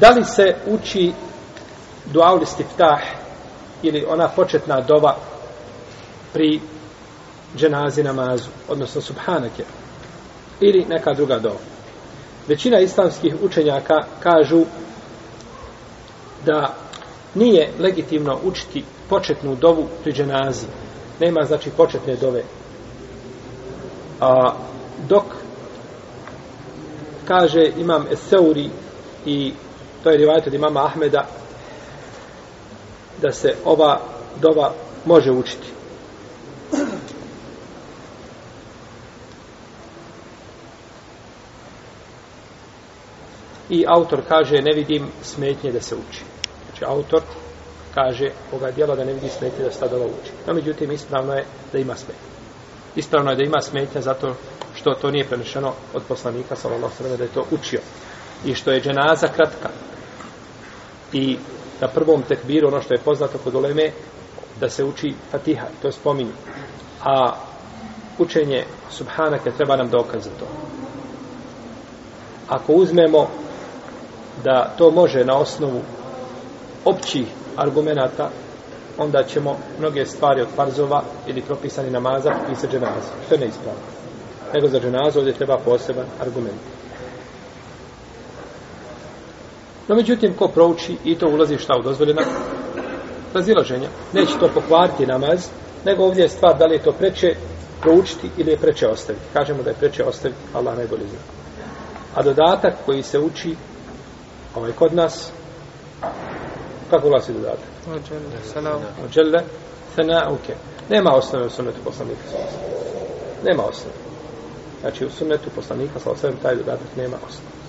da li se uči dual istiftah ili ona početna dova pri dženazi namazu, odnosno subhanake, ili neka druga dova. Većina islamskih učenjaka kažu da nije legitimno učiti početnu dovu pri dženazi. Nema znači početne dove. A dok kaže imam Eseuri i to je rivajet od imama Ahmeda da se ova dova može učiti i autor kaže ne vidim smetnje da se uči znači autor kaže koga djela da ne vidi smetnje da se ta dova uči no međutim ispravno je da ima smetnje ispravno je da ima smetnje zato što to nije prenešeno od poslanika sallallahu alejhi ve da je to učio i što je dženaza kratka i na prvom tekbiru, ono što je poznato kod uleme, da se uči fatiha, to spominju. A učenje subhanaka treba nam dokaz za to. Ako uzmemo da to može na osnovu općih argumenata, onda ćemo mnoge stvari od farzova ili propisani namaza propisati dženazu. Što je neispravno. Nego za dženazu ovdje treba poseban argument. No, međutim, ko prouči i to ulazi šta u dozvoljena razilaženja. Neće to pokvariti namaz, nego ovdje je stvar da li je to preče proučiti ili je preče ostaviti. Kažemo da je preče ostaviti, Allah najbolje zna. A dodatak koji se uči ovaj kod nas, kako ulazi dodatak? Ođele, sanauke. Nema osnove u sunetu poslanika. Nema osnove. Znači u sunetu poslanika, sa osnovim taj dodatak nema osnove.